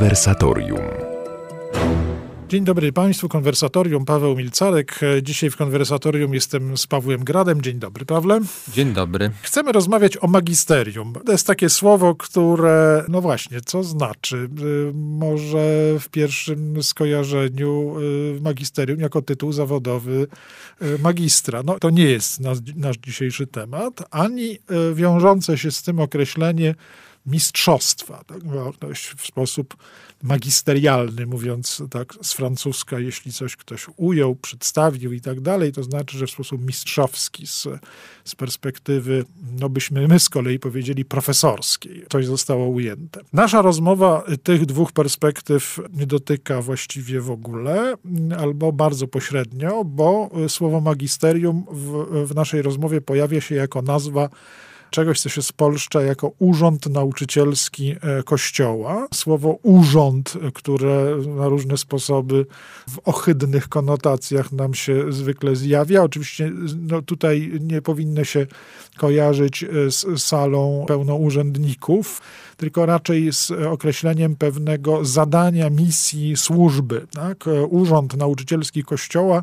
Konwersatorium. Dzień dobry Państwu, konwersatorium Paweł Milcarek. Dzisiaj w konwersatorium jestem z Pawłem Gradem. Dzień dobry, Pawle. Dzień dobry. Chcemy rozmawiać o magisterium. To jest takie słowo, które, no właśnie, co znaczy? Y, może w pierwszym skojarzeniu y, magisterium jako tytuł zawodowy magistra. No to nie jest nasz, nasz dzisiejszy temat, ani wiążące się z tym określenie mistrzostwa. Tak? W sposób magisterialny, mówiąc tak z francuska, jeśli coś ktoś ujął, przedstawił i tak dalej, to znaczy, że w sposób mistrzowski, z, z perspektywy, no byśmy my z kolei powiedzieli profesorskiej, coś zostało ujęte. Nasza rozmowa tych dwóch perspektyw nie dotyka właściwie w ogóle, albo bardzo pośrednio, bo słowo magisterium w, w naszej rozmowie pojawia się jako nazwa czegoś, co się spolszcza jako urząd nauczycielski e, Kościoła. Słowo urząd, które na różne sposoby w ohydnych konotacjach nam się zwykle zjawia. Oczywiście no, tutaj nie powinno się kojarzyć e, z salą pełną urzędników, tylko raczej z określeniem pewnego zadania, misji, służby. Tak? E, urząd nauczycielski Kościoła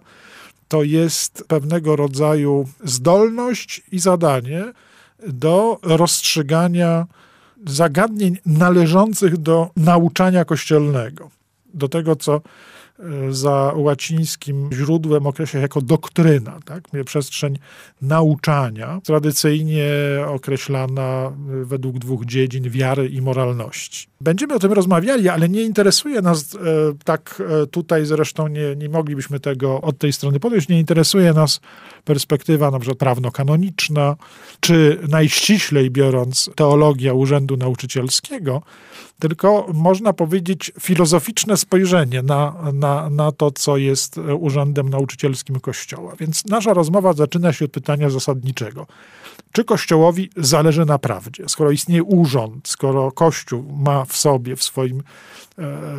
to jest pewnego rodzaju zdolność i zadanie, do rozstrzygania zagadnień należących do nauczania kościelnego, do tego, co za łacińskim źródłem określa jako doktryna, tak? przestrzeń nauczania, tradycyjnie określana według dwóch dziedzin wiary i moralności. Będziemy o tym rozmawiali, ale nie interesuje nas e, tak e, tutaj, zresztą nie, nie moglibyśmy tego od tej strony podejść, nie interesuje nas perspektywa na przykład prawno-kanoniczna, czy najściślej biorąc teologia urzędu nauczycielskiego, tylko można powiedzieć filozoficzne spojrzenie na, na, na to, co jest urzędem nauczycielskim Kościoła. Więc nasza rozmowa zaczyna się od pytania zasadniczego. Czy Kościołowi zależy na prawdzie? Skoro istnieje urząd, skoro Kościół ma w sobie, w swoim e,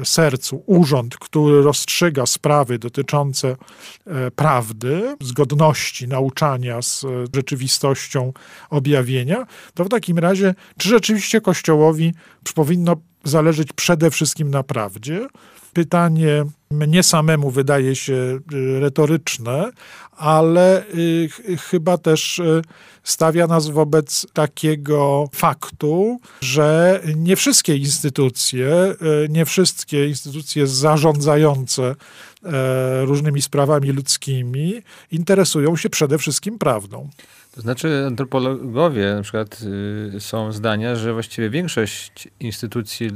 sercu urząd, który rozstrzyga sprawy dotyczące e, prawdy, zgodności nauczania z e, rzeczywistością objawienia, to w takim razie, czy rzeczywiście Kościołowi powinno zależeć przede wszystkim na prawdzie? Pytanie mnie samemu wydaje się y, retoryczne, ale y, chyba też y, stawia nas wobec takiego faktu, że nie wszystkie instytucje, nie wszystkie instytucje zarządzające e, różnymi sprawami ludzkimi interesują się przede wszystkim prawdą. To znaczy antropologowie na przykład są zdania, że właściwie większość instytucji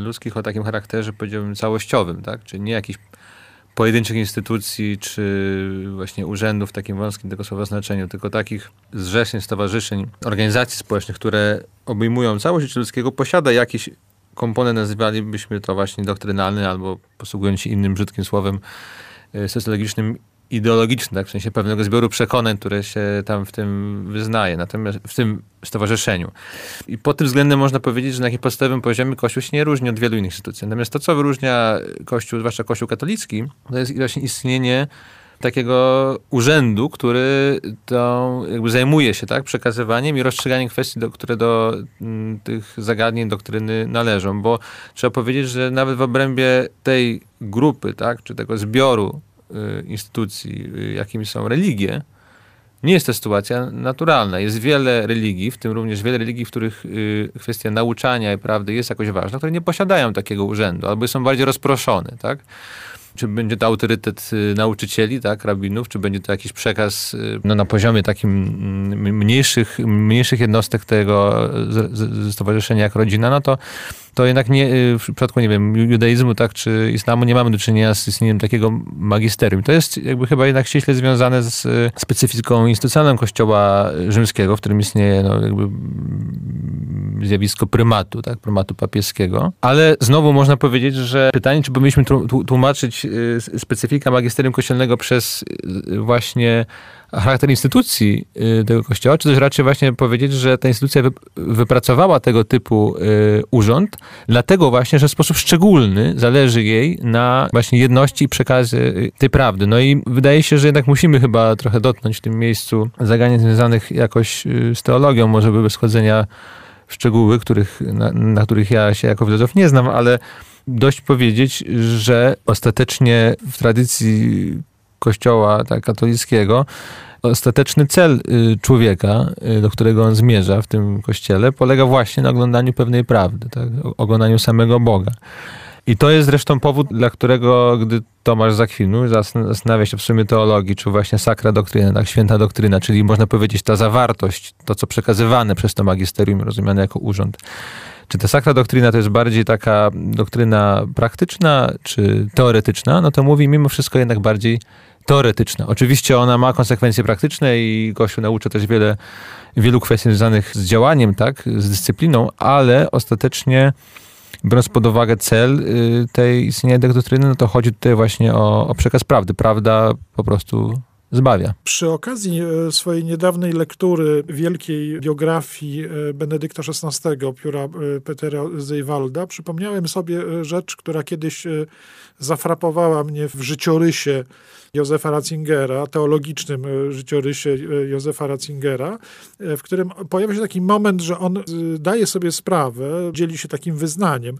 ludzkich o takim charakterze powiedziałbym całościowym, tak? czyli nie jakichś pojedynczych instytucji, czy właśnie urzędów w takim wąskim tego słowa znaczeniu, tylko takich zrzeszeń, stowarzyszeń, organizacji społecznych, które obejmują całość życia ludzkiego, posiada jakiś komponent, nazywalibyśmy to właśnie doktrynalny, albo posługując się innym brzydkim słowem y, socjologicznym, ideologiczny, tak, w sensie pewnego zbioru przekonań, które się tam w tym wyznaje, natomiast w tym stowarzyszeniu. I pod tym względem można powiedzieć, że na takim podstawowym poziomie Kościół się nie różni od wielu innych instytucji. Natomiast to, co wyróżnia Kościół, zwłaszcza Kościół katolicki, to jest właśnie istnienie takiego urzędu, który to jakby zajmuje się tak, przekazywaniem i rozstrzyganiem kwestii, do, które do m, mm, tych zagadnień doktryny należą, bo trzeba powiedzieć, że nawet w obrębie tej grupy, tak, czy tego zbioru instytucji, y, jakimi są religie, nie jest to sytuacja naturalna. Jest wiele religii, w tym również wiele religii, w których y, kwestia nauczania i prawdy jest jakoś ważna, które nie posiadają takiego urzędu, albo są bardziej rozproszone, tak? Czy będzie to autorytet nauczycieli, tak, rabinów, czy będzie to jakiś przekaz no, na poziomie takim mm, mniejszych, mniejszych jednostek tego stowarzyszenia jak rodzina, no to to jednak nie, y, w przypadku, nie wiem, judaizmu, tak, czy islamu nie mamy do czynienia z istnieniem takiego magisterium. To jest jakby chyba jednak ściśle związane z y, specyfiką instytucjonalną kościoła rzymskiego, w którym istnieje no, jakby zjawisko prymatu, tak, prymatu papieskiego. Ale znowu można powiedzieć, że pytanie, czy powinniśmy tłumaczyć y, specyfika magisterium kościelnego przez właśnie charakter instytucji y, tego kościoła, czy też raczej właśnie powiedzieć, że ta instytucja wypracowała tego typu y, urząd, dlatego właśnie, że w sposób szczególny zależy jej na właśnie jedności i przekazy y, tej prawdy. No i wydaje się, że jednak musimy chyba trochę dotknąć w tym miejscu zagadnień związanych jakoś z teologią, może by bez chodzenia w szczegóły, których, na, na których ja się jako filozof nie znam, ale dość powiedzieć, że ostatecznie w tradycji kościoła tak, katolickiego ostateczny cel y, człowieka, y, do którego on zmierza w tym kościele, polega właśnie na oglądaniu pewnej prawdy, tak? oglądaniu samego Boga. I to jest zresztą powód, dla którego, gdy Tomasz Zakwinu zastanawia się w sumie teologii, czy właśnie sakra doktryna, tak, święta doktryna, czyli można powiedzieć ta zawartość, to co przekazywane przez to magisterium, rozumiane jako urząd. Czy ta sakra doktryna to jest bardziej taka doktryna praktyczna, czy teoretyczna? No to mówi mimo wszystko jednak bardziej teoretyczna. Oczywiście ona ma konsekwencje praktyczne i Kościół naucza też wiele, wielu kwestii związanych z działaniem, tak, z dyscypliną, ale ostatecznie biorąc pod uwagę cel y, tej istnienia tej doktryny, no to chodzi tutaj właśnie o, o przekaz prawdy. Prawda po prostu zbawia. Przy okazji e, swojej niedawnej lektury wielkiej biografii e, Benedykta XVI, pióra e, Petera Zejwalda, przypomniałem sobie rzecz, która kiedyś zafrapowała mnie w życiorysie Józefa Ratzingera, teologicznym życiorysie Józefa Ratzingera, w którym pojawia się taki moment, że on daje sobie sprawę, dzieli się takim wyznaniem,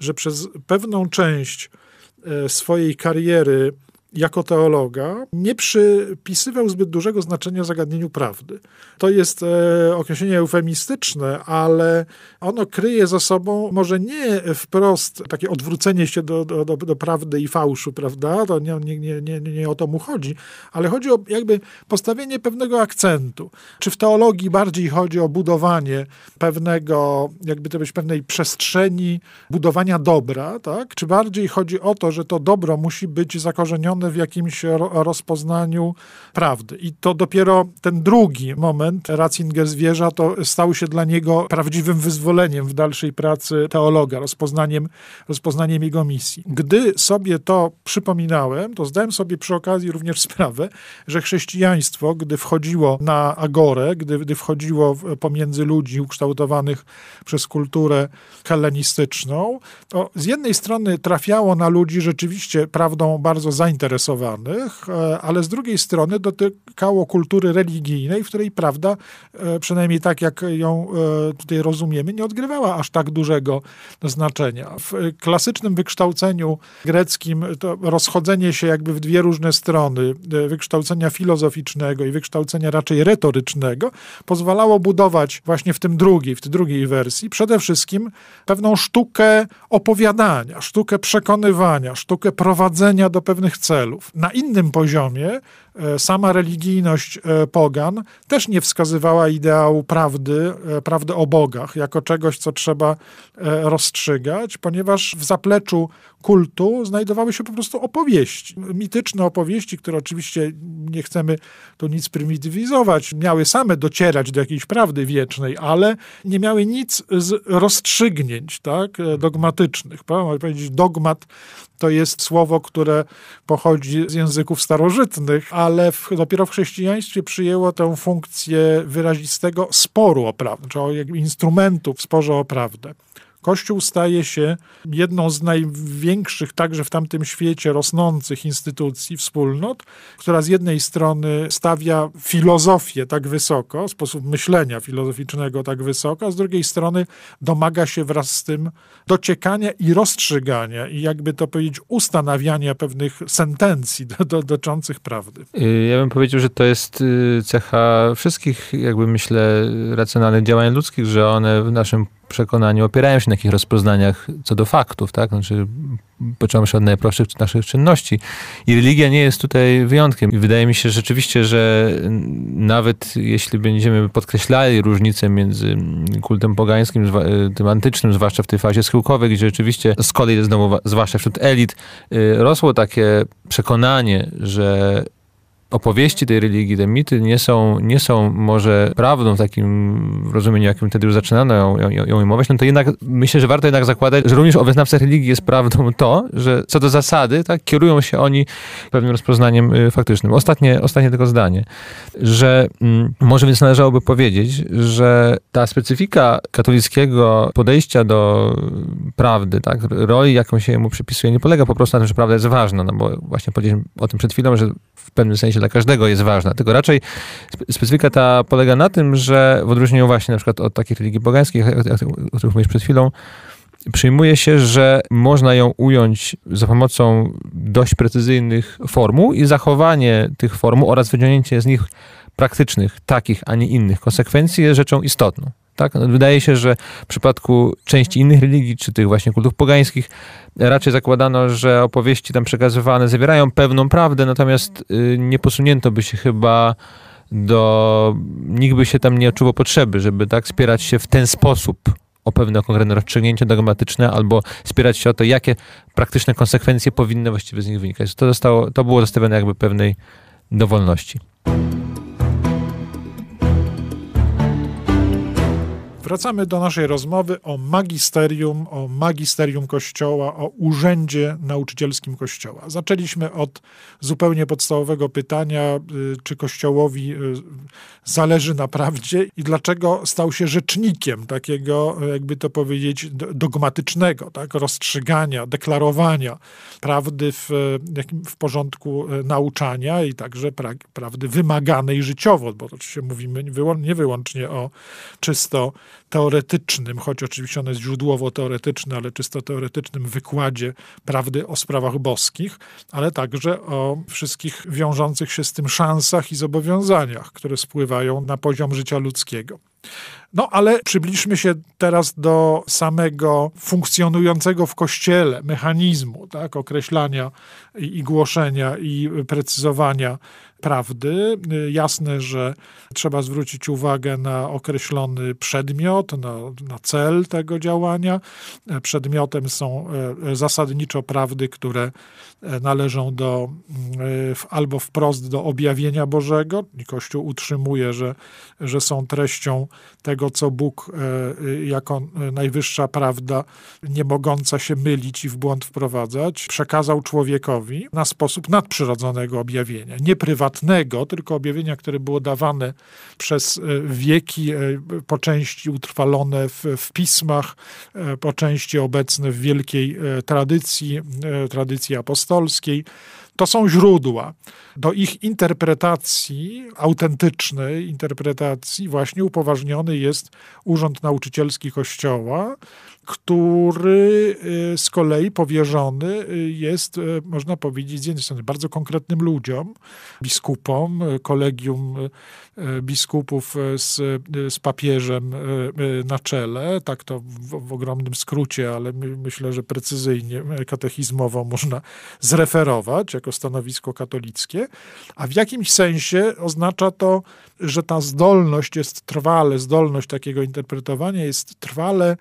że przez pewną część swojej kariery jako teologa nie przypisywał zbyt dużego znaczenia zagadnieniu prawdy. To jest e, określenie eufemistyczne, ale ono kryje za sobą może nie wprost takie odwrócenie się do, do, do, do prawdy i fałszu, prawda? To nie, nie, nie, nie o to mu chodzi, ale chodzi o jakby postawienie pewnego akcentu. Czy w teologii bardziej chodzi o budowanie pewnego, jakby to być pewnej przestrzeni budowania dobra, tak? Czy bardziej chodzi o to, że to dobro musi być zakorzenione w jakimś rozpoznaniu prawdy. I to dopiero ten drugi moment Ratzinger zwierza to stał się dla niego prawdziwym wyzwoleniem w dalszej pracy teologa, rozpoznaniem, rozpoznaniem jego misji. Gdy sobie to przypominałem, to zdałem sobie przy okazji również sprawę, że chrześcijaństwo, gdy wchodziło na agorę, gdy, gdy wchodziło pomiędzy ludzi ukształtowanych przez kulturę hellenistyczną, to z jednej strony trafiało na ludzi rzeczywiście prawdą bardzo zainteresowanych, zainteresowanych, e, ale z drugiej strony dotykało kultury religijnej, w której prawda, e, przynajmniej tak jak ją e, tutaj rozumiemy, nie odgrywała aż tak dużego znaczenia. W klasycznym wykształceniu greckim to rozchodzenie się jakby w dwie różne strony, wykształcenia filozoficznego i wykształcenia raczej retorycznego, pozwalało budować właśnie w tym drugiej, w tej drugiej wersji przede wszystkim pewną sztukę opowiadania, sztukę przekonywania, sztukę prowadzenia do pewnych celów celów. Na innym poziomie sama religijność e, pogan też nie wskazywała ideału prawdy, e, prawdy o bogach, jako czegoś, co trzeba rozstrzygać, ponieważ w zapleczu kultu znajdowały się po prostu opowieści. Mityczne opowieści, które oczywiście nie chcemy tu nic prymitywizować, miały same docierać do jakiejś prawdy wiecznej, ale nie miały nic z rozstrzygnięć tak, dogmatycznych. Można powiedzieć, dogmat to jest słowo, które pochodzi z języków starożytnych, ale w, dopiero w chrześcijaństwie przyjęło tę funkcję wyrazistego sporu o prawdę, czyli instrumentu w sporze o prawdę. Kościół staje się jedną z największych, także w tamtym świecie, rosnących instytucji, wspólnot, która z jednej strony stawia filozofię tak wysoko, sposób myślenia filozoficznego tak wysoko, a z drugiej strony domaga się wraz z tym dociekania i rozstrzygania i jakby to powiedzieć ustanawiania pewnych sentencji dotyczących prawdy. Y, ja bym powiedział, że to jest y, cecha wszystkich, jakby myślę, racjonalnych działań ludzkich, że one w naszym przekonaniu opierają się na takich rozpoznaniach co do faktów, tak? Znaczy, począwszy od najprostszych naszych czynności. I religia nie jest tutaj wyjątkiem. I wydaje mi się rzeczywiście, że nawet jeśli będziemy podkreślali różnicę między kultem pogańskim, tym antycznym, zwłaszcza w tej fazie schyłkowej, gdzie rzeczywiście z kolei znowu, zwłaszcza wśród elit, y, rosło takie przekonanie, że opowieści tej religii, te mity nie są, nie są może prawdą w takim rozumieniu, jakim wtedy już zaczynano ją, ją, ją no to jednak myślę, że warto jednak zakładać, że również o wyznawcach religii jest prawdą to, że co do zasady, tak, kierują się oni pewnym rozpoznaniem y, faktycznym. Ostatnie, ostatnie tylko zdanie, że mm, może więc należałoby powiedzieć, że ta specyfika katolickiego podejścia do prawdy, tak, roli, jaką się mu przypisuje, nie polega po prostu na tym, że prawda jest ważna, no bo właśnie powiedzieliśmy o tym przed chwilą, że w pewnym sensie dla każdego jest ważna, tylko raczej specyfika ta polega na tym, że w odróżnieniu właśnie na przykład od takich religii pogańskich, o których mówisz przed chwilą, przyjmuje się, że można ją ująć za pomocą dość precyzyjnych formuł i zachowanie tych formuł oraz wyciągnięcie z nich praktycznych, takich, a nie innych konsekwencji jest rzeczą istotną. Tak? Wydaje się, że w przypadku części innych religii, czy tych właśnie kultów pogańskich, raczej zakładano, że opowieści tam przekazywane zawierają pewną prawdę, natomiast y, nie posunięto by się chyba do... Nikt by się tam nie odczuwał potrzeby, żeby tak spierać się w ten sposób o pewne konkretne rozstrzygnięcie dogmatyczne, albo spierać się o to, jakie praktyczne konsekwencje powinny właściwie z nich wynikać. To, zostało, to było zostawione jakby pewnej dowolności. Wracamy do naszej rozmowy o magisterium, o magisterium Kościoła, o urzędzie nauczycielskim Kościoła. Zaczęliśmy od zupełnie podstawowego pytania, y, czy Kościołowi y, zależy na prawdzie i dlaczego stał się rzecznikiem takiego, jakby to powiedzieć, dogmatycznego, tak, rozstrzygania, deklarowania prawdy w, w porządku y, nauczania i także pra, prawdy wymaganej życiowo, bo oczywiście mówimy nie wyłącznie o czysto teoretycznym, choć oczywiście ono jest źródłowo teoretyczne, ale czysto teoretycznym wykładzie prawdy o sprawach boskich, ale także o wszystkich wiążących się z tym szansach i zobowiązaniach, które spływają na poziom życia ludzkiego. No ale przybliżmy się teraz do samego funkcjonującego w kościele mechanizmu tak, określania i, i głoszenia i precyzowania prawdy. Jasne, że trzeba zwrócić uwagę na określony przedmiot, na, na cel tego działania. Przedmiotem są e, zasadniczo prawdy, które należą do e, albo wprost do objawienia Bożego. I Kościół utrzymuje, że, że są treścią tego, co Bóg jako najwyższa prawda, nie mogąca się mylić i w błąd wprowadzać, przekazał człowiekowi na sposób nadprzyrodzonego objawienia, nie prywatnego, tylko objawienia, które było dawane przez e, wieki, e, po części utrwalone w, w pismach, e, po części obecne w wielkiej tradycji, tradycji apostolskiej. To są źródła. Do ich interpretacji, autentycznej interpretacji, właśnie upoważniony jest Urząd Nauczycielski Kościoła, który y, z kolei powierzony y, jest, y, można powiedzieć, z jednej strony bardzo konkretnym ludziom, biskupom, kolegium biskupów z, z papieżem na czele, tak to w, w ogromnym skrócie, ale my, myślę, że precyzyjnie, katechizmowo można zreferować jako stanowisko katolickie, a w jakimś sensie oznacza to, że ta zdolność jest trwale, zdolność takiego interpretowania jest trwale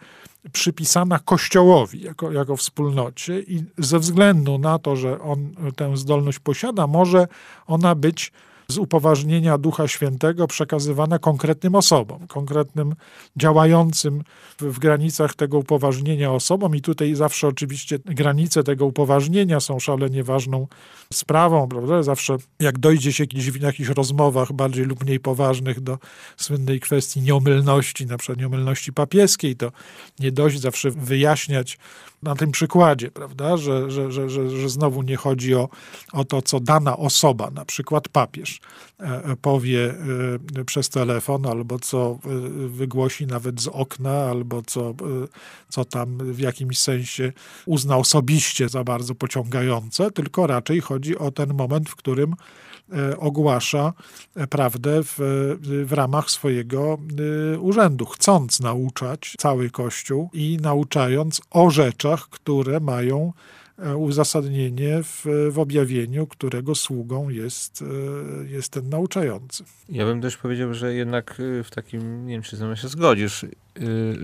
przypisana Kościołowi jako, jako wspólnocie i ze względu na to, że on tę zdolność posiada, może ona być z upoważnienia Ducha Świętego przekazywana konkretnym osobom, konkretnym działającym w, granicach tego upoważnienia osobom. I tutaj zawsze oczywiście granice tego upoważnienia są szalenie ważną sprawą, prawda? Zawsze jak dojdzie się w jakichś rozmowach bardziej lub mniej poważnych do słynnej kwestii nieomylności, na przykład nieomylności papieskiej, to nie dość zawsze wyjaśniać na tym przykładzie, prawda, że, że, że, że, że znowu nie chodzi o, o to, co dana osoba, na przykład papież, e, powie e, przez telefon, albo co e, wygłosi nawet z okna, albo co, co tam w jakimś sensie uzna osobiście za bardzo pociągające, tylko raczej chodzi o ten moment, w którym E, ogłasza e, prawdę w, w ramach swojego e, urzędu, chcąc nauczać cały Kościół i nauczając o rzeczach, które mają E, uzasadnienie w, w objawieniu, którego sługą jest, e, jest ten nauczający. Ja bym też powiedział, że jednak e, w takim, nie wiem czy ze mną się zgodzisz,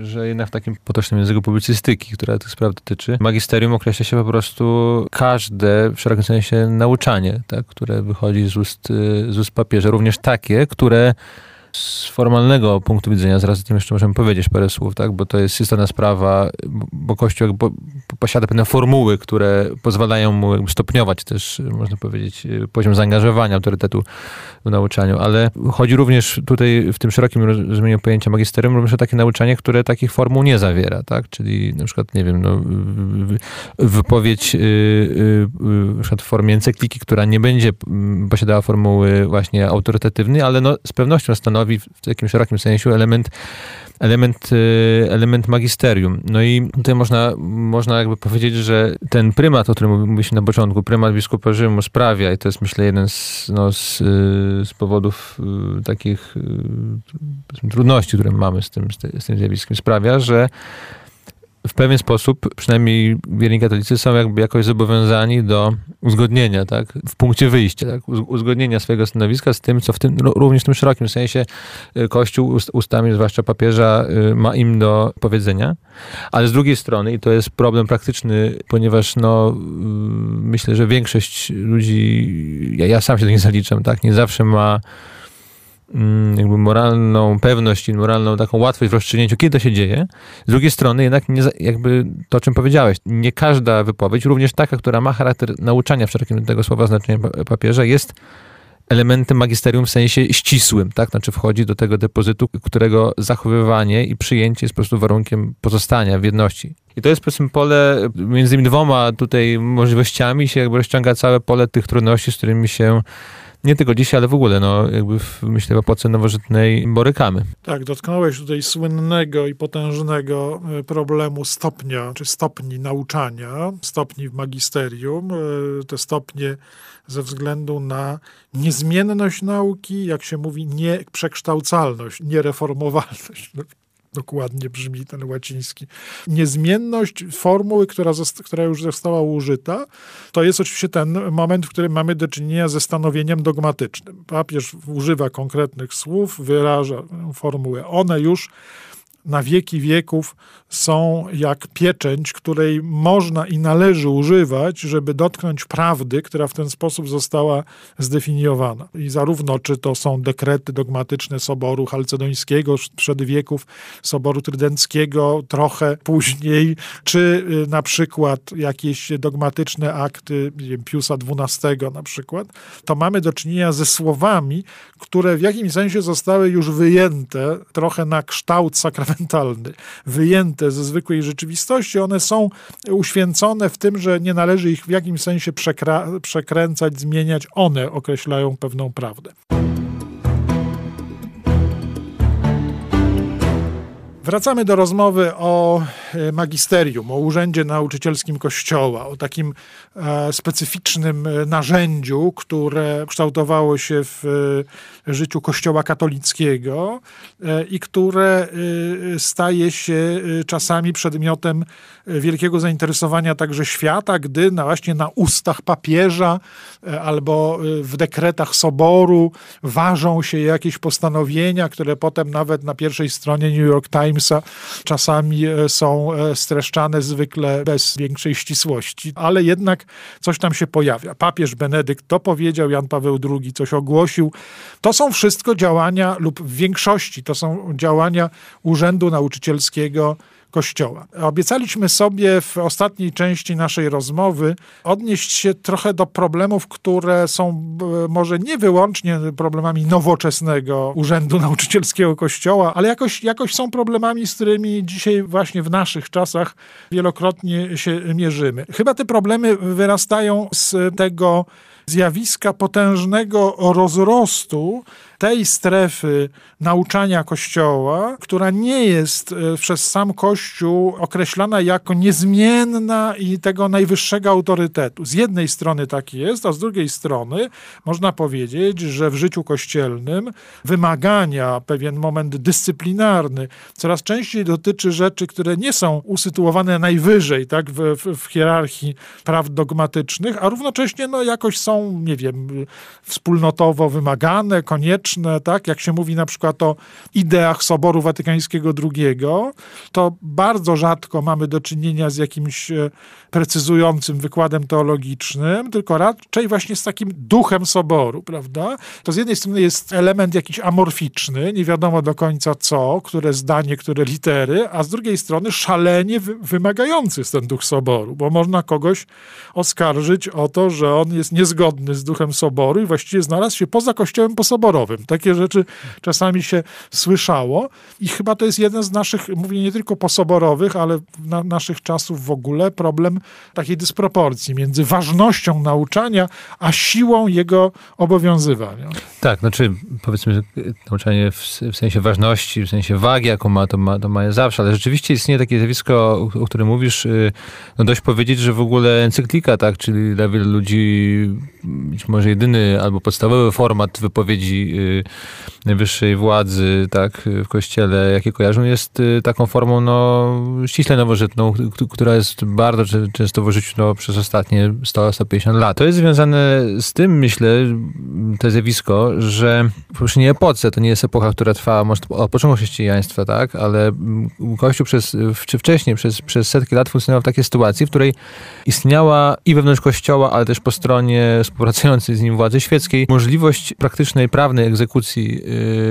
że jednak w takim potocznym języku publicystyki, która tych spraw dotyczy, magisterium określa się po prostu każde, w szerokim sensie, nauczanie, tak, które wychodzi z ust, z ust papieża, również takie, które z formalnego punktu widzenia, zaraz o tym jeszcze możemy powiedzieć parę słów, tak? bo to jest istotna sprawa, bo Kościół bo, posiada pewne formuły, które pozwalają mu stopniować też, można powiedzieć, poziom zaangażowania, autorytetu w nauczaniu, ale chodzi również tutaj w tym szerokim rozumieniu pojęcia magisterium również o takie nauczanie, które takich formuł nie zawiera, tak? czyli na przykład, nie wiem, no, wypowiedź yy, yy, na przykład w formie encykliki, która nie będzie posiadała formuły właśnie autorytatywnej, ale no, z pewnością stanowi w takim szerokim sensie element element, y, element magisterium. No i tutaj można, można jakby powiedzieć, że ten prymat, o którym mówiliśmy na początku, prymat biskupa Rzymu sprawia, i to jest myślę jeden z, no, z, y, z powodów y, takich trudności, które mamy z tym, z tym zjawiskiem, sprawia, że w pewien sposób, przynajmniej wierni katolicy są jakby jakoś zobowiązani do uzgodnienia, tak, w punkcie wyjścia, tak, uzgodnienia swojego stanowiska z tym, co w tym, również w tym szerokim sensie y, Kościół ustami, zwłaszcza papieża, y, ma im do powiedzenia. Ale z drugiej strony, i to jest problem praktyczny, ponieważ no, y, myślę, że większość ludzi, ja, ja sam się do nich zaliczam, tak, nie zawsze ma jakby moralną pewność i moralną taką łatwość w rozstrzygnięciu, kiedy to się dzieje. Z drugiej strony jednak nie, jakby to, o czym powiedziałeś, nie każda wypowiedź, również taka, która ma charakter nauczania w szerokim tego słowa znaczenia papieża, jest elementem magisterium w sensie ścisłym, tak? Znaczy wchodzi do tego depozytu, którego zachowywanie i przyjęcie jest po prostu warunkiem pozostania w jedności. I to jest powiedzmy pole, między tymi dwoma tutaj możliwościami się jakby rozciąga całe pole tych trudności, z którymi się nie tylko dzisiaj, ale w ogóle, no, jakby w, myślę, w epoce nowożytnej borykamy. Tak, dotknąłeś tutaj słynnego i potężnego e, problemu stopnia, czy stopni nauczania, stopni w magisterium. E, te stopnie ze względu na niezmienność nauki, jak się mówi, nieprzekształcalność, niereformowalność dokładnie brzmi ten łaciński. Niezmienność formuły, która, która już została użyta, to jest oczywiście ten moment, w którym mamy do czynienia ze stanowieniem dogmatycznym. Papież używa konkretnych słów, wyraża formułę. One już na wieki wieków są jak pieczęć, której można i należy używać, żeby dotknąć prawdy, która w ten sposób została zdefiniowana. I zarówno czy to są dekrety dogmatyczne Soboru Chalcedońskiego sprzed wieków, Soboru Trydenckiego trochę później, czy y, na przykład jakieś dogmatyczne akty wiem, Piusa XII na przykład, to mamy do czynienia ze słowami, które w jakimś sensie zostały już wyjęte trochę na kształt sakramentalny, wyjęte ze zwykłej rzeczywistości. One są uświęcone w tym, że nie należy ich w jakimś sensie przekręcać, zmieniać. One określają pewną prawdę. Wracamy do rozmowy o magisterium, o urzędzie nauczycielskim Kościoła, o takim e, specyficznym e, narzędziu, które kształtowało się w życiu Kościoła katolickiego i które staje się czasami przedmiotem wielkiego zainteresowania także świata, gdy na właśnie na ustach papieża albo w dekretach soboru ważą się jakieś postanowienia, które potem nawet na pierwszej stronie New York Times Timesa czasami e, e, streszczane zwykle bez większej ścisłości, ale jednak coś tam się pojawia. Papież Benedykt to powiedział, Jan Paweł II coś ogłosił. To są wszystko działania, lub w większości to są działania Urzędu Nauczycielskiego Kościoła. Obiecaliśmy sobie w ostatniej części naszej rozmowy odnieść się trochę do problemów, które są e, może nie wyłącznie problemami nowoczesnego Urzędu Nauczycielskiego Kościoła, ale jakoś, jakoś są problemami, z którymi dzisiaj właśnie w naszych czasach wielokrotnie się mierzymy. Chyba te problemy wyrastają z tego zjawiska potężnego rozrostu tej strefy nauczania Kościoła, która nie jest e, przez sam Kościół określana jako niezmienna i tego najwyższego autorytetu. Z jednej strony tak jest, a z drugiej strony można powiedzieć, że w życiu kościelnym wymagania, pewien moment dyscyplinarny coraz częściej dotyczy rzeczy, które nie są usytuowane najwyżej tak, w, w, w hierarchii praw dogmatycznych, a równocześnie no, jakoś są, nie wiem, wspólnotowo wymagane, konieczne, tak, jak się mówi na przykład o ideach Soboru Watykańskiego II, to bardzo rzadko mamy do czynienia z jakimś e, precyzującym wykładem teologicznym, tylko raczej właśnie z takim duchem Soboru, prawda? To z jednej strony jest element jakiś amorficzny, nie wiadomo do końca co, które zdanie, które litery, a z drugiej strony szalenie wymagający jest ten duch Soboru, bo można kogoś oskarżyć o to, że on jest niezgodny z duchem Soboru i właściwie znalazł się poza kościołem posoborowym. Takie rzeczy czasami się słyszało i chyba to jest jeden z naszych, mówię nie tylko posoborowych, ale na naszych czasów w ogóle problem takiej dysproporcji między ważnością nauczania, a siłą jego obowiązywania. Tak, znaczy powiedzmy nauczanie w, w sensie ważności, w sensie wagi, jaką ma, to ma, to ma zawsze, ale rzeczywiście istnieje takie zjawisko, o, o którym mówisz, y, no dość powiedzieć, że w ogóle encyklika, tak, czyli dla wielu ludzi być może jedyny albo podstawowy format wypowiedzi y, najwyższej władzy, tak, w kościele, jakie kojarzą, jest y, taką formą, no, ściśle nowożytną, która jest bardzo często w życiu no, przez ostatnie 100-150 lat. To jest związane z tym, myślę, to zjawisko, że w poprzedniej epoce, to nie jest epoka, która trwała może od początku chrześcijaństwa, tak, ale Kościół przez, czy wcześniej, przez, przez setki lat funkcjonował w takiej sytuacji, w której istniała i wewnątrz Kościoła, ale też po stronie współpracującej z nim władzy świeckiej możliwość praktycznej, prawnej egzekucji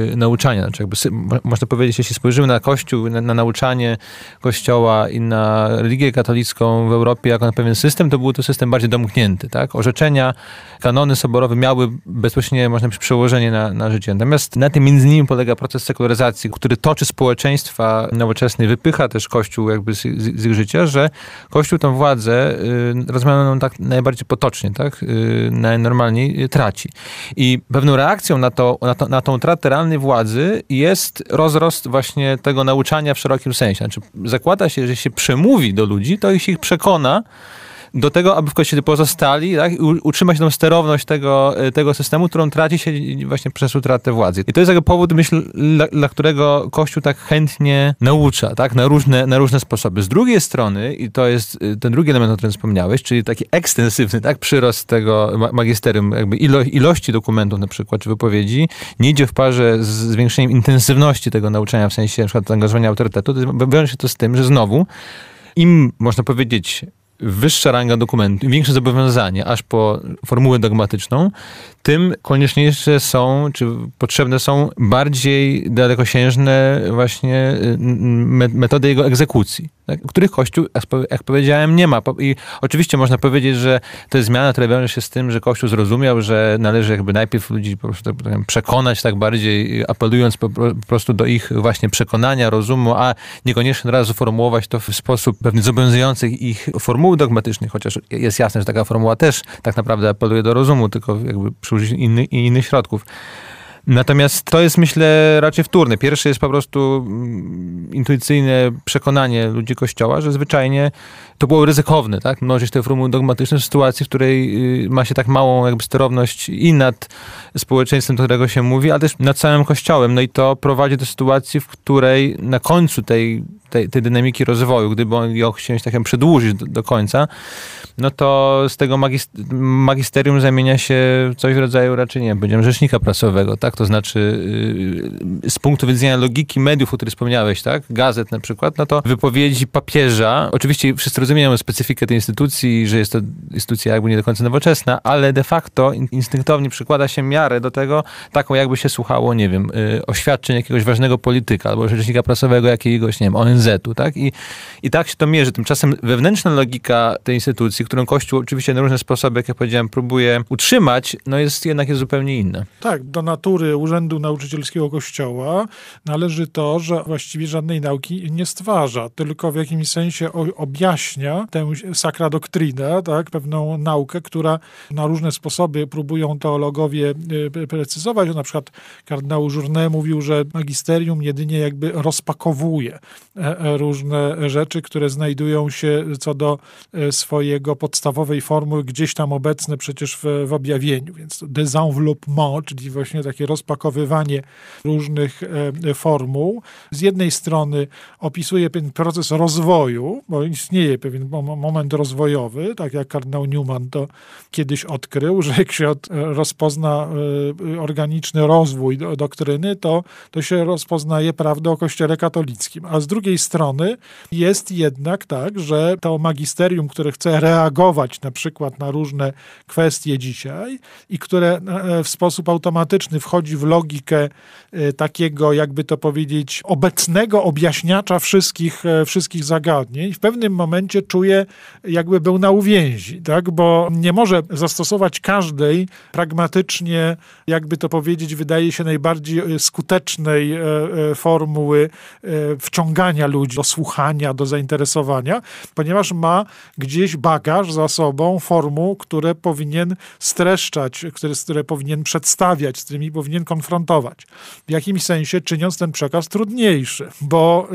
yy, nauczania. Znaczy jakby, można powiedzieć, jeśli spojrzymy na Kościół, na, na nauczanie Kościoła i na religię katolicką w Europie jako na pewien system, to był to system bardziej domknięty. Tak? Orzeczenia, kanony soborowe miały bezpośrednie, można powiedzieć, przełożenie na, na życie. Natomiast na tym między innymi polega proces sekularyzacji, który toczy społeczeństwa nowoczesne, wypycha też Kościół jakby z, z, z ich życia, że Kościół tą władzę, y, rozumianą tak najbardziej potocznie, tak, y, najnormalniej traci. I pewną reakcją na, to, na, to, na tą utratę realnej władzy jest rozrost właśnie tego nauczania w szerokim sensie. Znaczy, zakłada się, że się przemówi do ludzi, to ich ich przekona, do tego, aby w kościele pozostali tak, i utrzymać tą sterowność tego, e, tego systemu, którą traci się właśnie przez utratę władzy. I to jest jakby powód, myślę, dla, dla, którego Kościół tak chętnie naucza, tak, na różne, na różne sposoby. Z drugiej strony, i to jest e, ten drugi element, o którym wspomniałeś, czyli taki ekstensywny, tak, przyrost tego magisterium, jakby ilo, ilości dokumentów na przykład, czy wypowiedzi, nie idzie w parze z zwiększeniem intensywności tego nauczania, w sensie na przykład zaangażowania autorytetu, to wiąże się to z tym, że znowu im, można powiedzieć, wyższa ranga dokumentu, im większe zobowiązanie, aż po formułę dogmatyczną, tym koniecznie są, czy potrzebne są bardziej dalekosiężne właśnie y, metody jego egzekucji? Których Kościół, jak powiedziałem, nie ma. I oczywiście można powiedzieć, że to jest zmiana, która wiąże się z tym, że Kościół zrozumiał, że należy jakby najpierw ludzi po prostu tak przekonać tak bardziej, apelując po prostu do ich właśnie przekonania, rozumu, a niekoniecznie od razu formułować to w sposób pewnie zobowiązujący ich formuły dogmatycznych, chociaż jest jasne, że taka formuła też tak naprawdę apeluje do rozumu, tylko jakby przy innych, innych środków. Natomiast to jest, myślę, raczej wtórne. Pierwszy jest po prostu mm, intuicyjne przekonanie ludzi Kościoła, że zwyczajnie to było ryzykowne, tak? Mnożyć te formuły dogmatyczne w sytuacji, w której y, ma się tak małą jakby sterowność i nad społeczeństwem, do którego się mówi, ale też nad całym Kościołem. No i to prowadzi do sytuacji, w której na końcu tej, tej, tej dynamiki rozwoju, gdyby on ją chcieć tak przedłużyć do, do, końca, no to z tego magisterium zamienia się coś w rodzaju raczej, nie wiem, powiedziałem, rzecznika prasowego, tak? To znaczy y, z punktu widzenia logiki mediów, o których wspomniałeś, tak? Gazet na przykład, no to wypowiedzi papieża, oczywiście wszyscy rozumieją specyfikę tej instytucji, że jest to instytucja jakby nie do końca nowoczesna, ale de facto instynktownie przykłada się miarę do tego, taką jakby się słuchało, nie wiem, y, oświadczeń jakiegoś ważnego polityka albo rzecznika prasowego jakiegoś, nie wiem, ONZ-u, tak? I, I tak się to mierzy. Tymczasem wewnętrzna logika tej instytucji, którą Kościół oczywiście na różne sposoby, jak ja powiedziałem, próbuje utrzymać, no jest jednak jest zupełnie inna. Tak, do natury Urzędu Nauczycielskiego Kościoła należy to, że właściwie żadnej nauki nie stwarza, tylko w jakimś sensie objaśnia tę sakra doktrinę, tak, pewną naukę, która na różne sposoby próbują teologowie y, precyzować. Na przykład kardynał Journet mówił, że magisterium jedynie jakby rozpakowuje e, e, różne rzeczy, które znajdują się co do e, swojego podstawowej formuły gdzieś tam obecne przecież w, w objawieniu. Więc désenveloppement, czyli właśnie takie rozpakowywanie różnych formuł. Z jednej strony opisuje pewien proces rozwoju, bo istnieje pewien moment rozwojowy, tak jak kardynał Newman to kiedyś odkrył, że jak się rozpozna organiczny rozwój doktryny, to, to się rozpoznaje prawdę o Kościele katolickim. A z drugiej strony jest jednak tak, że to magisterium, które chce reagować na przykład na różne kwestie dzisiaj i które e, w sposób automatyczny wchodzi w logikę e, takiego, jakby to powiedzieć, obecnego objaśniacza wszystkich, e, wszystkich zagadnień, w pewnym momencie czuje, jakby był na uwięzi, tak? bo nie może zastosować każdej pragmatycznie, jakby to powiedzieć, wydaje się najbardziej skutecznej formuły wciągania ludzi do słuchania, do zainteresowania, ponieważ ma gdzieś bagaż za sobą formuł, które powinien streszczać, które, które powinien przedstawiać, z którymi powinien konfrontować. W jakimś sensie czyniąc ten przekaz trudniejszy, bo,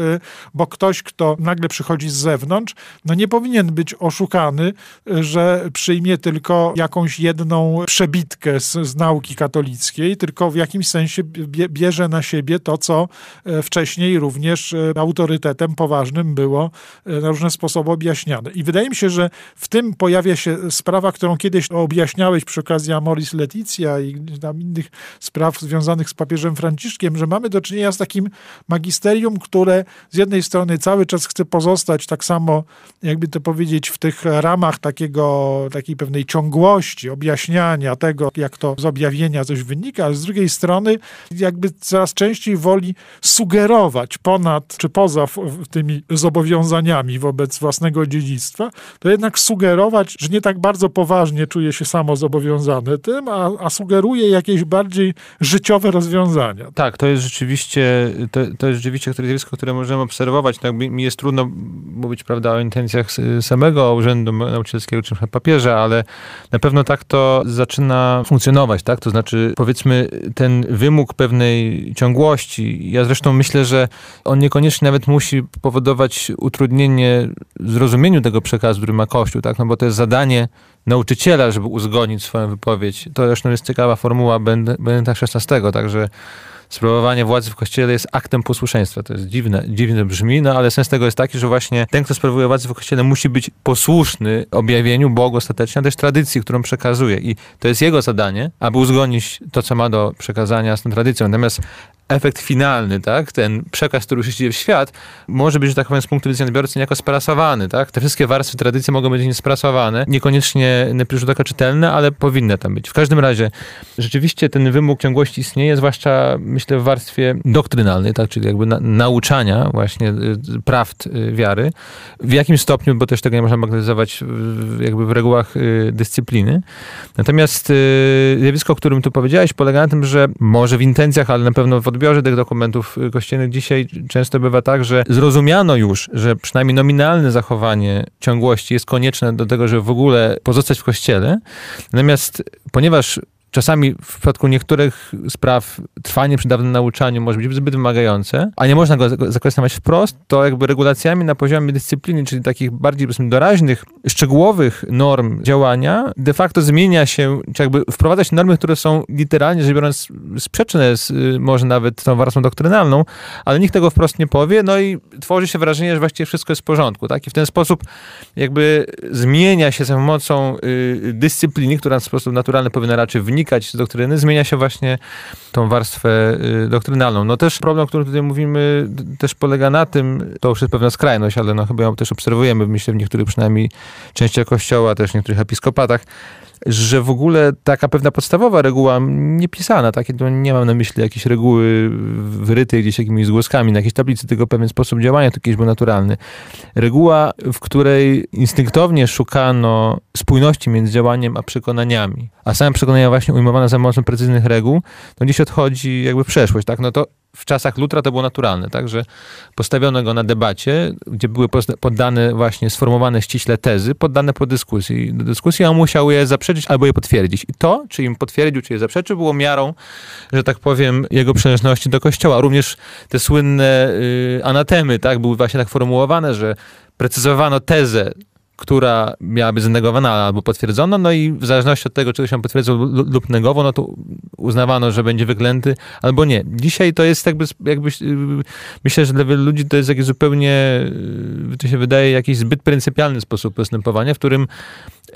bo ktoś, kto nagle przychodzi z zewnątrz, no nie powinien być oszukany, że przyjmie tylko jakąś jedną przebitkę z, z nauki katolickiej, tylko w jakimś sensie bierze na siebie to, co e, wcześniej również e, autorytetem poważnym było e, na różne sposoby objaśniane. I wydaje mi się, że w tym pojawia się sprawa, którą kiedyś objaśniałeś przy okazji Amoris Leticia i tam innych spraw związanych z papieżem Franciszkiem, że mamy do czynienia z takim magisterium, które z jednej strony cały czas chce pozostać tak samo, jakby to powiedzieć, w tych ramach takiego, takiej pewnej ciągłości, objaśniania tego, jak to z objawienia coś wynika, ale z drugiej strony jakby coraz częściej woli sugerować ponad czy poza tymi zobowiązaniami wobec własnego dziedzictwa, to jednak sugerować, że nie tak bardzo poważnie czuje się samo zobowiązane tym, a, a sugeruje jakieś bardziej życiowe rozwiązania. Tak, to jest rzeczywiście, to, to jest rzeczywiście zjawisko, które możemy obserwować. Tak, mi jest trudno mówić prawda, o intencjach samego Urzędu Nauczycielskiego czy papieża, ale na pewno tak to zaczyna funkcjonować, tak? To znaczy, powiedzmy, ten wymóg pewnej ciągłości. Ja zresztą myślę, że on niekoniecznie nawet musi powodować utrudnienie zrozumieniu tego przekazu, który ma Kościół, tak? No bo to jest zadanie nauczyciela, żeby uzgodnić swoją wypowiedź. To zresztą jest ciekawa formuła Benedykta XVI, także sprawowanie władzy w kościele jest aktem posłuszeństwa. To jest dziwne, dziwne brzmi, no ale sens tego jest taki, że właśnie ten, kto sprawuje władzę w kościele, musi być posłuszny objawieniu Bogu ostatecznie, a też tradycji, którą przekazuje. I to jest jego zadanie, aby uzgodnić to, co ma do przekazania z tą tradycją. Natomiast efekt finalny, tak, ten przekaz, który już idzie w świat, może być, że tak powiem, z punktu widzenia odbiorcy niejako sprasowany, tak? Te wszystkie warstwy tradycji mogą być niesprasowane, niekoniecznie na pierwszy rzut oka czytelne, ale powinny tam być. W każdym razie, rzeczywiście ten wymóg ciągłości istnieje, zwłaszcza, myślę, w warstwie doktrynalnej, tak, czyli jakby na, nauczania właśnie y, prawd y, wiary. W jakim stopniu, bo też tego nie można bagatelizować jakby w regułach y, dyscypliny. Natomiast zjawisko, o którym tu powiedziałeś, polega na tym, że może w intencjach, ale na pewno w odbiorze tych dokumentów kościelnych dzisiaj często bywa tak, że zrozumiano już, że przynajmniej nominalne zachowanie ciągłości jest konieczne do tego, żeby w ogóle pozostać w kościele. Natomiast ponieważ Czasami w przypadku niektórych spraw trwanie przy dawnym nauczaniu może być zbyt wymagające, a nie można go zakwestionować wprost, to jakby regulacjami na poziomie dyscypliny, czyli takich bardziej doraźnych, szczegółowych norm działania, de facto zmienia się, czy jakby wprowadza się normy, które są literalnie rzecz biorąc sprzeczne z może nawet tą warstwą doktrynalną, ale nikt tego wprost nie powie, no i tworzy się wrażenie, że właściwie wszystko jest w porządku, tak? I w ten sposób jakby zmienia się za pomocą y, dyscypliny, która w sposób naturalny powinna raczej wnikać wynikać z doktryny, zmienia się właśnie tą warstwę y, doktrynalną. No też problem, o którym tutaj mówimy, też polega na tym, to już jest pewna skrajność, ale no chyba ją też obserwujemy, myślę, w niektórych przynajmniej częściach kościoła, też w niektórych episkopatach, że w ogóle taka pewna podstawowa reguła niepisana, takie, nie mam na myśli jakieś reguły wyryte gdzieś jakimiś zgłoskami na jakiejś tablicy, tylko pewien sposób działania, to kiedyś był naturalny. Reguła, w której instynktownie szukano spójności między działaniem a przekonaniami, a same przekonania właśnie ujmowane za pomocą precyzyjnych reguł, to gdzieś odchodzi jakby przeszłość, tak? No to w czasach Lutra to było naturalne, tak, że postawiono go na debacie, gdzie były poddane właśnie sformułowane ściśle tezy, poddane po dyskusji. Do dyskusji on musiał je zaprzeczyć albo je potwierdzić. I to, czy im potwierdził, czy je zaprzeczył, było miarą, że tak powiem, jego przynależności do kościoła. Również te słynne y, anatemy, tak, były właśnie tak formułowane, że precyzowano tezę która miała być znegowana albo potwierdzona, no i w zależności od tego, czy się potwierdzał lub negował, no to uznawano, że będzie wyklęty albo nie. Dzisiaj to jest jakby, jakby myślę, że dla wielu ludzi to jest jakiś zupełnie, to się wydaje, jakiś zbyt pryncypialny sposób postępowania, w którym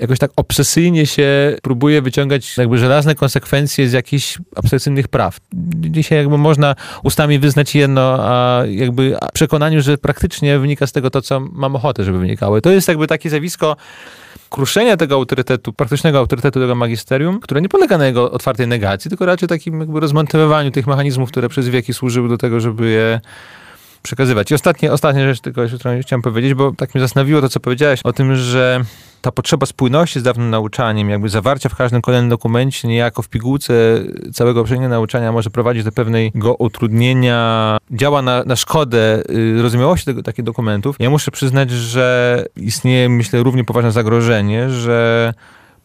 jakoś tak obsesyjnie się próbuje wyciągać jakby żelazne konsekwencje z jakichś abstrakcyjnych praw. Dzisiaj jakby można ustami wyznać jedno, a jakby przekonaniu, że praktycznie wynika z tego to, co mam ochotę, żeby wynikało. To jest jakby takie zjawisko kruszenia tego autorytetu, praktycznego autorytetu tego magisterium, które nie polega na jego otwartej negacji, tylko raczej takim jakby rozmontowywaniu tych mechanizmów, które przez wieki służyły do tego, żeby je przekazywać. I ostatnie, ostatnia rzecz, tylko którą chciałem powiedzieć, bo tak mnie zastanowiło to, co powiedziałeś o tym, że ta potrzeba spójności z dawnym nauczaniem, jakby zawarcia w każdym kolejnym dokumencie, niejako w pigułce całego poprzedniego nauczania może prowadzić do pewnego utrudnienia, działa na, na szkodę y, rozumiałości tego, takich dokumentów. Ja muszę przyznać, że istnieje, myślę, równie poważne zagrożenie, że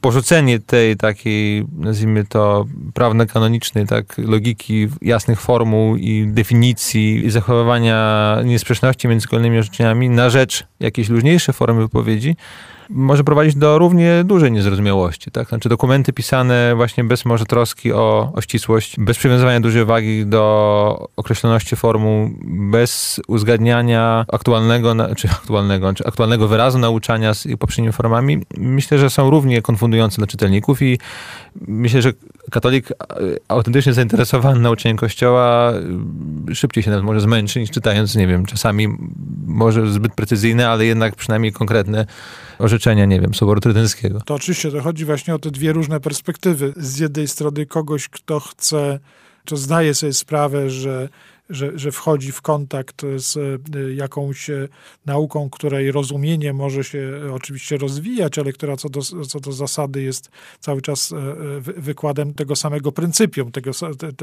porzucenie tej takiej, nazwijmy to, prawno-kanonicznej tak, logiki jasnych formuł i definicji i zachowywania niesprzeczności między kolejnymi orzeczeniami na rzecz jakiejś luźniejszej formy wypowiedzi może prowadzić do równie dużej niezrozumiałości. Tak? Znaczy dokumenty pisane właśnie bez może troski o, o ścisłość, bez przywiązywania dużej wagi do określoności formuł, bez uzgadniania aktualnego, czy aktualnego, czy aktualnego wyrazu nauczania z poprzednimi formami, myślę, że są równie konfundujące dla czytelników i myślę, że katolik autentycznie zainteresowany nauczeniem Kościoła szybciej się nawet może zmęczy niż czytając, nie wiem, czasami może zbyt precyzyjne, ale jednak przynajmniej konkretne orzeczenia, nie wiem, Soboru Trydenckiego. To oczywiście to chodzi właśnie o te dwie różne perspektywy. Z jednej strony kogoś, kto chce, czy zdaje sobie sprawę, że że, że wchodzi w kontakt z e, jakąś e, nauką, której rozumienie może się oczywiście rozwijać, ale która co do, co do zasady jest cały czas e, wykładem tego samego pryncypium, tego,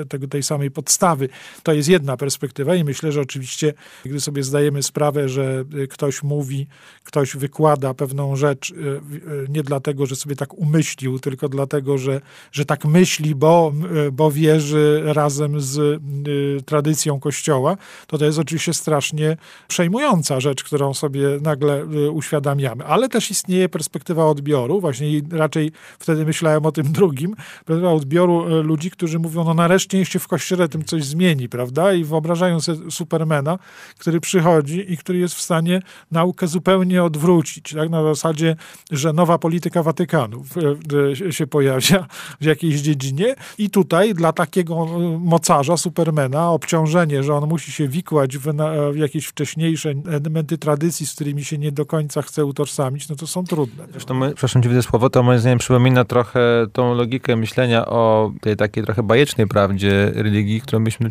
tego, tej samej podstawy. To jest jedna perspektywa i myślę, że oczywiście, gdy sobie zdajemy sprawę, że ktoś mówi, ktoś wykłada pewną rzecz nie dlatego, że sobie tak umyślił, tylko dlatego, że, że tak myśli, bo, bo wierzy razem z tradycją Kościoła, to to jest oczywiście strasznie przejmująca rzecz, którą sobie nagle y, uświadamiamy. Ale też istnieje perspektywa odbioru, właśnie raczej wtedy myślałem o tym drugim, perspektywa odbioru y, ludzi, którzy mówią, no nareszcie się w Kościele tym coś zmieni, prawda? I wyobrażają sobie Supermana, który przychodzi i który jest w stanie naukę zupełnie odwrócić, tak? Na zasadzie, że nowa polityka Watykanu y, się pojawia w jakiejś dziedzinie i tutaj dla takiego mocarza, Supermana, obciążenie że on musi się wikłać w, na, w, jakieś wcześniejsze elementy tradycji, z którymi się nie do końca chce utożsamić, no to są trudne. Zresztą, my, przepraszam ci słowo, to moim zdaniem przypomina trochę tą logikę myślenia o tej takiej trochę bajecznej prawdzie religii, którą byśmy,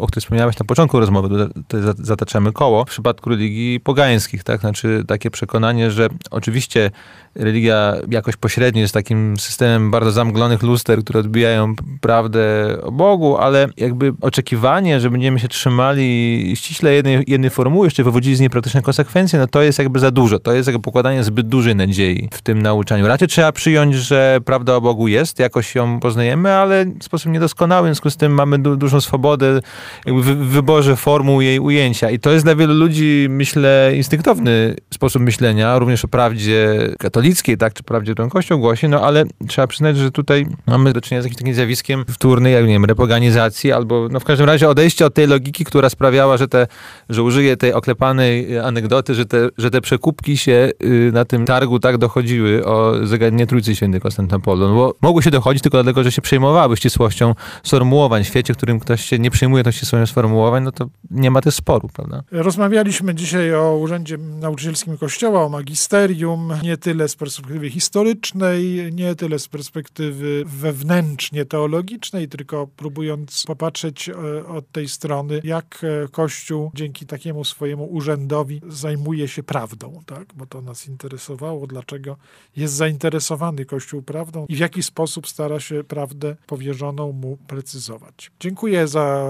o której wspomniałeś na początku rozmowy, tutaj zataczamy koło, w przypadku religii pogańskich, tak? Znaczy takie przekonanie, że oczywiście religia jakoś pośrednio jest takim systemem bardzo zamglonych luster, które odbijają prawdę o Bogu, ale jakby oczekiwanie, że będziemy się trzymali ściśle jednej, jednej formuły, jeszcze wywodzili z niej praktyczne konsekwencje, no to jest jakby za dużo. To jest jakby pokładanie zbyt dużej nadziei w tym nauczaniu. Raczej trzeba przyjąć, że prawda o Bogu jest, jakoś ją poznajemy, ale w sposób niedoskonały, w związku z tym mamy du dużą swobodę jakby w wyborze formuł jej ujęcia. I to jest dla wielu ludzi, myślę, instynktowny sposób myślenia, również o prawdzie katolickiej, tak, czy prawdzie, którą Kościół głosi, no ale trzeba przyznać, że tutaj mamy do czynienia z jakimś takim zjawiskiem wtórnej, jak nie wiem, repoganizacji, albo no w każdym razie odejście od tej logiki, która sprawiała, że te, że użyję tej oklepanej anegdoty, że te, że te przekupki się y, na tym targu tak dochodziły o zagadnienie Trójcy Świętej Konstantynopolu. No bo mogły się dochodzić tylko dlatego, że się przejmowały ścisłością sformułowań. W świecie, w którym ktoś się nie przejmuje tą ścisłością sformułowań, no to nie ma też sporu, prawda? Rozmawialiśmy dzisiaj o Urzędzie Nauczycielskim Kościoła, o magisterium, nie tyle z perspektywy historycznej, nie tyle z perspektywy wewnętrznie teologicznej, tylko próbując popatrzeć e, od tej strony, jak e, Kościół dzięki takiemu swojemu urzędowi zajmuje się prawdą, tak? bo to nas interesowało, dlaczego jest zainteresowany Kościół prawdą i w jaki sposób stara się prawdę powierzoną mu precyzować. Dziękuję za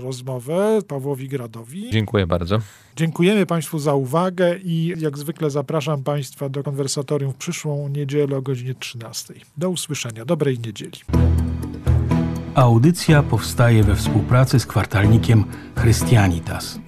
rozmowę Pawłowi Gradowi. Dziękuję bardzo. Dziękujemy Państwu za uwagę i jak zwykle zapraszam Państwa do konwersatorium w przyszłą niedzielę o godzinie 13. Do usłyszenia. Dobrej niedzieli. Audycja powstaje we współpracy z kwartalnikiem Chrystianitas.